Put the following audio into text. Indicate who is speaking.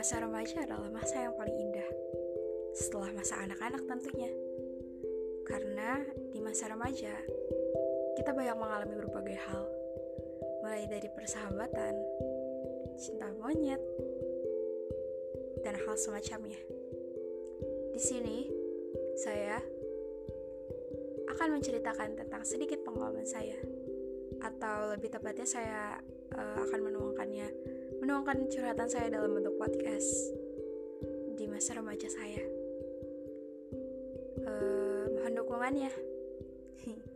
Speaker 1: Masa remaja adalah masa yang paling indah Setelah masa anak-anak tentunya. Karena di masa remaja Kita banyak mengalami berbagai hal. Mulai dari persahabatan Cinta monyet Dan hal semacamnya. Di sini Saya akan menceritakan tentang sedikit pengalaman saya. Atau lebih tepatnya saya uh, akan menuangkannya menuangkan curhatan saya dalam bentuk podcast di masa remaja saya. Uh, mohon dukungannya.